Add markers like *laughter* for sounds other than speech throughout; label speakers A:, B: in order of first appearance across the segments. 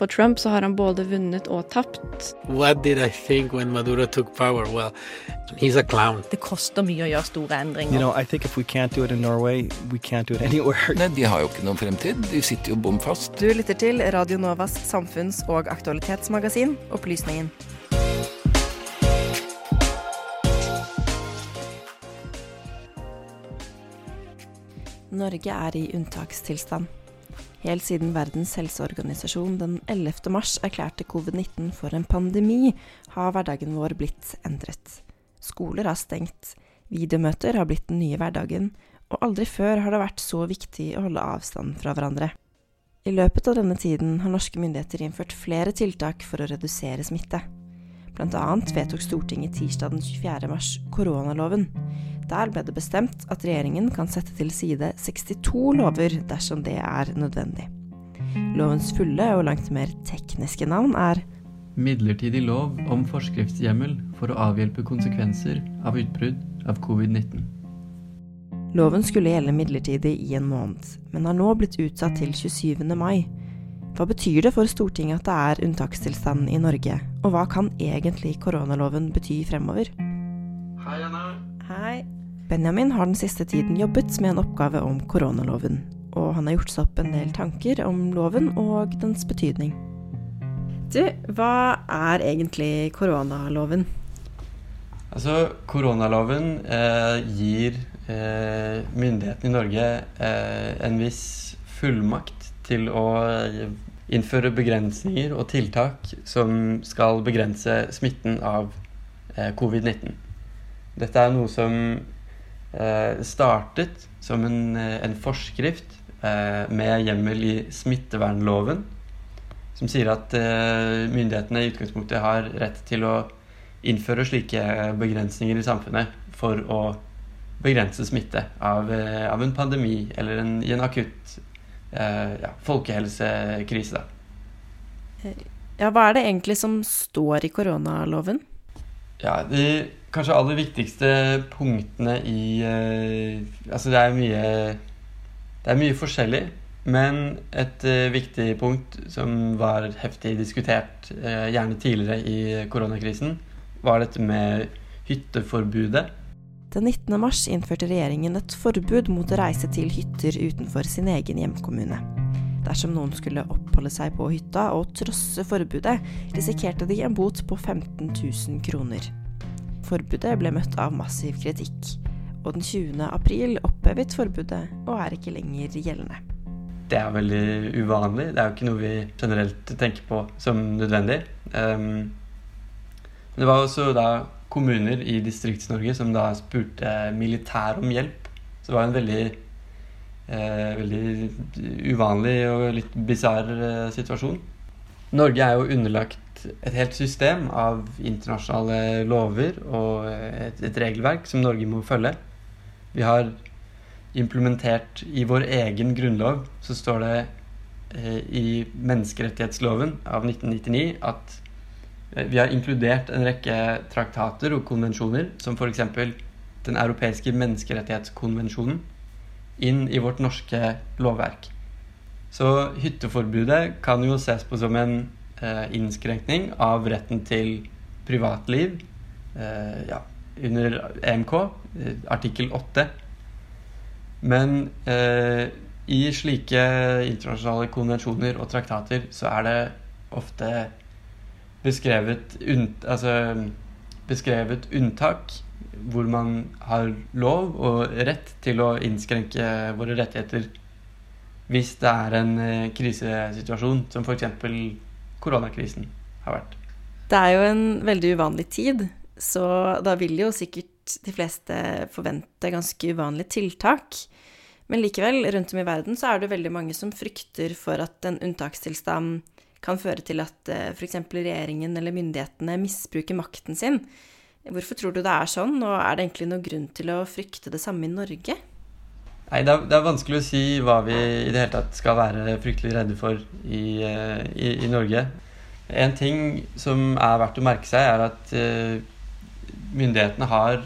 A: for Trump så har han både vunnet og tapt.
B: What did I think when Maduro took power? Well, he's a clown.
C: Det koster mye å gjøre store endringer.
D: You know, I think if we can't do it in Norway, we can't do it *laughs* anywhere.
E: Nei, de har jo ikke noen fremtid. De sitter jo bom fast.
F: Du lytter til Radio Novas samfunns- og aktualitetsmagasin Opplysningen. Norge er i unntakstilstand. Helt siden Verdens helseorganisasjon den 11. mars erklærte covid-19 for en pandemi, har hverdagen vår blitt endret. Skoler har stengt, videomøter har blitt den nye hverdagen, og aldri før har det vært så viktig å holde avstand fra hverandre. I løpet av denne tiden har norske myndigheter innført flere tiltak for å redusere smitte. Blant annet vedtok Stortinget tirsdag den 24. mars koronaloven. Der ble det bestemt at regjeringen kan sette til side 62 lover dersom det er nødvendig. Lovens fulle og langt mer tekniske navn er
G: Midlertidig lov om forskriftshjemmel for å avhjelpe konsekvenser av utbrudd av covid-19.
F: Loven skulle gjelde midlertidig i en måned, men har nå blitt utsatt til 27. mai. Hva betyr det for Stortinget at det er unntakstilstand i Norge, og hva kan egentlig koronaloven bety fremover?
B: Hei, Anna.
F: Benjamin har den siste tiden jobbet med en oppgave om koronaloven, og han har gjort seg opp en del tanker om loven og dens betydning. Du, hva er egentlig koronaloven?
G: Altså, koronaloven eh, gir eh, myndighetene i Norge eh, en viss fullmakt til å innføre begrensninger og tiltak som skal begrense smitten av eh, covid-19. Dette er noe som eh, startet som en, eh, en forskrift med hjemmel i smittevernloven, som sier at myndighetene i utgangspunktet har rett til å innføre slike begrensninger i samfunnet for å begrense smitte av, av en pandemi eller en, i en akutt eh, ja, folkehelsekrise. Da.
F: Ja, hva er det egentlig som står i koronaloven?
G: Ja, De kanskje aller viktigste punktene i eh, Altså det er mye Det er mye forskjellig. Men et uh, viktig punkt som var heftig diskutert, uh, gjerne tidligere i koronakrisen, var dette med hytteforbudet.
F: Den 19. mars innførte regjeringen et forbud mot å reise til hytter utenfor sin egen hjemkommune. Dersom noen skulle oppholde seg på hytta og trosse forbudet, risikerte de en bot på 15 000 kroner. Forbudet ble møtt av massiv kritikk, og den 20. april opphevet forbudet og er ikke lenger gjeldende.
G: Det er veldig uvanlig. Det er jo ikke noe vi generelt tenker på som nødvendig. Um, det var også da kommuner i Distrikts-Norge som da spurte militær om hjelp. Så det var en veldig, veldig uvanlig og litt bisarr eh, situasjon. Norge er jo underlagt et helt system av internasjonale lover og et, et regelverk som Norge må følge. Vi har implementert i vår egen grunnlov, så står det eh, i menneskerettighetsloven av 1999 at eh, vi har inkludert en rekke traktater og konvensjoner, som f.eks. Den europeiske menneskerettighetskonvensjonen, inn i vårt norske lovverk. Så hytteforbudet kan jo ses på som en eh, innskrenkning av retten til privatliv eh, ja, under EMK, eh, artikkel 8. Men eh, i slike internasjonale konvensjoner og traktater så er det ofte beskrevet, altså, beskrevet unntak hvor man har lov og rett til å innskrenke våre rettigheter hvis det er en eh, krisesituasjon, som f.eks. koronakrisen har vært.
F: Det er jo en veldig uvanlig tid, så da vil jo sikkert de fleste forvente ganske uvanlige tiltak. Men likevel, rundt om i verden så er det veldig mange som frykter for at en unntakstilstand kan føre til at f.eks. regjeringen eller myndighetene misbruker makten sin. Hvorfor tror du det er sånn, og er det egentlig noen grunn til å frykte det samme i Norge?
G: Nei, det er, det er, vanskelig å si hva vi i det hele tatt skal være fryktelig redde for i, i, i Norge. En ting som er verdt å merke seg, er at uh, myndighetene har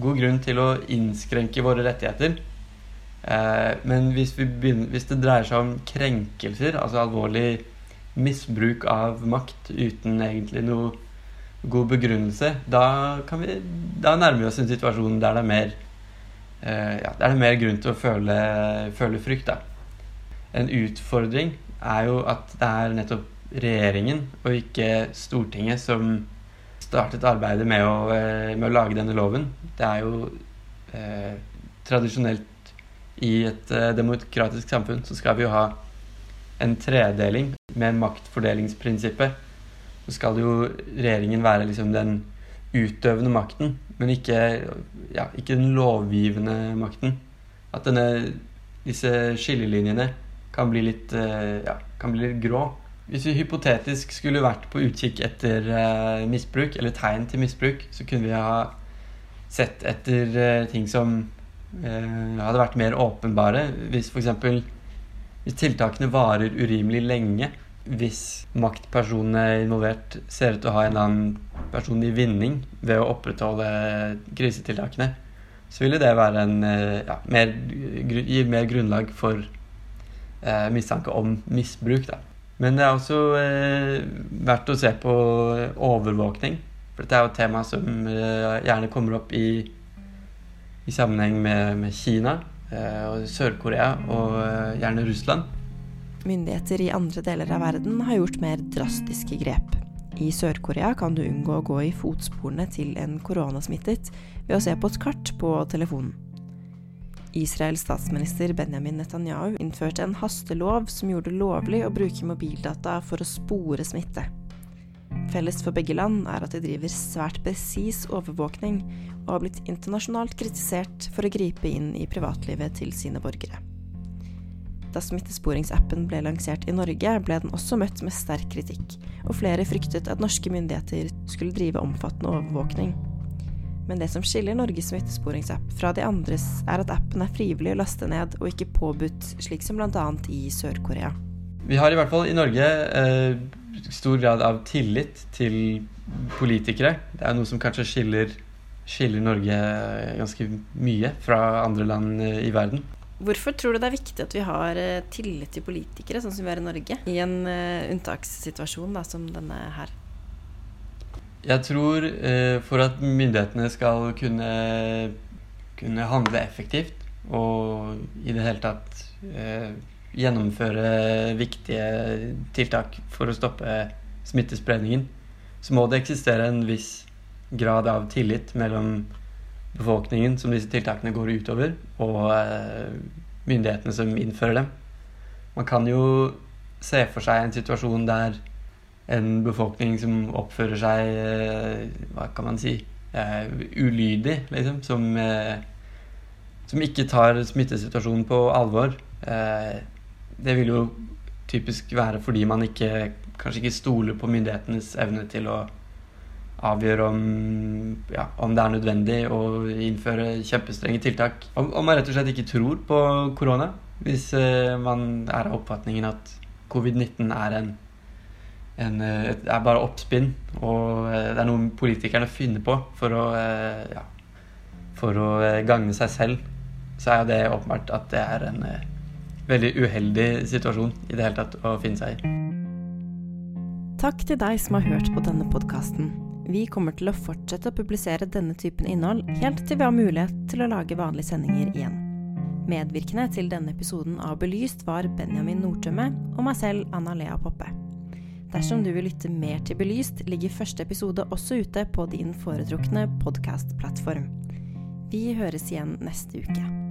G: god grunn til å innskrenke våre rettigheter. Men hvis, begynner, hvis, det dreier seg om krenkelser, altså alvorlig misbruk av makt uten egentlig noe god begrunnelse, da, kan vi, da nærmer vi oss en situasjon der det er mer, eh, ja, det er mer grunn til å føle, føle frykt. Da. En utfordring er jo at det er nettopp regjeringen og ikke Stortinget som startet arbeidet med å, eh, med å lage denne loven. Det er jo eh, tradisjonelt i et eh, demokratisk samfunn så skal vi jo ha en tredeling med en maktfordelingsprinsippet så skal jo regjeringen være liksom den utøvende makten, men ikke, ja, ikke den lovgivende makten. At denne, disse skillelinjene kan bli litt, eh, ja, kan bli litt grå. Hvis vi hypotetisk skulle vært på utkikk etter uh, misbruk, eller tegn til misbruk, så kunne vi ha sett etter uh, ting som hadde vært mer åpenbare. Hvis f.eks. hvis tiltakene varer urimelig lenge, hvis maktpersonene involvert ser ut til å ha en eller annen personlig vinning ved å opprettholde krisetiltakene, så ville det være en, eh, ja, mer, gi mer grunnlag for eh, mistanke om misbruk. Da. Men det er også eh, verdt å se på overvåkning. For dette er jo et tema som eh, gjerne kommer opp i, i sammenheng med, med Kina Sør-Korea og eh, gjerne Russland.
F: Myndigheter i andre deler av verden har gjort mer drastiske grep. I Sør-Korea kan du unngå å gå i fotsporene til en koronasmittet ved å se på et kart på telefonen. Israels statsminister Benjamin Netanyahu innførte en hastelov som gjorde det lovlig å bruke mobildata for å spore smitte. Felles for begge land er at de driver svært presis overvåkning, og har blitt internasjonalt kritisert for å gripe inn i privatlivet til sine borgere. Da smittesporingsappen ble lansert i Norge, ble den også møtt med sterk kritikk, og flere fryktet at norske myndigheter skulle drive omfattende overvåkning. Men det som skiller Norges smittesporingsapp fra de andres, er at appen er frivillig å laste ned, og ikke påbudt, slik som bl.a. i Sør-Korea.
G: Vi har i hvert fall i Norge eh, stor grad av tillit til politikere. Det er noe som kanskje skiller, skiller Norge ganske mye fra andre land eh, i verden.
F: Hvorfor tror du det er viktig at vi har eh, tillit til politikere, sånn som vi har i Norge, i en uh, unntakssituasjon da, som denne her?
G: Jeg tror for at myndighetene skal kunne, kunne, handle effektivt og i det hele tatt gjennomføre viktige tiltak for å stoppe smittespredningen, så må det eksistere en viss grad av tillit mellom befolkningen som disse tiltakene går utover, og eh, myndighetene som innfører dem. Man kan jo se for seg en situasjon der en befolkning som oppfører seg eh, Hva kan man si eh, ulydig, liksom. Som, som ikke tar smittesituasjonen på alvor. Det vil jo typisk være fordi man ikke, kanskje ikke stoler på myndighetenes evne til å avgjøre om, ja, om, det er nødvendig å innføre kjempestrenge tiltak. Om, om, man rett og slett ikke tror på korona. Hvis uh, man er av oppfatningen at covid-19 er uh, er bare oppspinn, og uh, det er noe politikerne finner på for å, ja, for å gagne seg selv, så er det åpenbart at det er en veldig uheldig situasjon i det hele tatt å finne seg i.
F: Takk til deg som har hørt på denne podkasten. Vi kommer til å fortsette å publisere denne typen innhold helt til vi har mulighet til å lage vanlige sendinger igjen. Medvirkende til denne episoden av Belyst var Benjamin Nordtømme og meg selv, Anna Lea Poppe. Dersom du vil lytte mer til Belyst, ligger første episode også ute på din foretrukne podkastplattform. Vi høres igjen neste uke.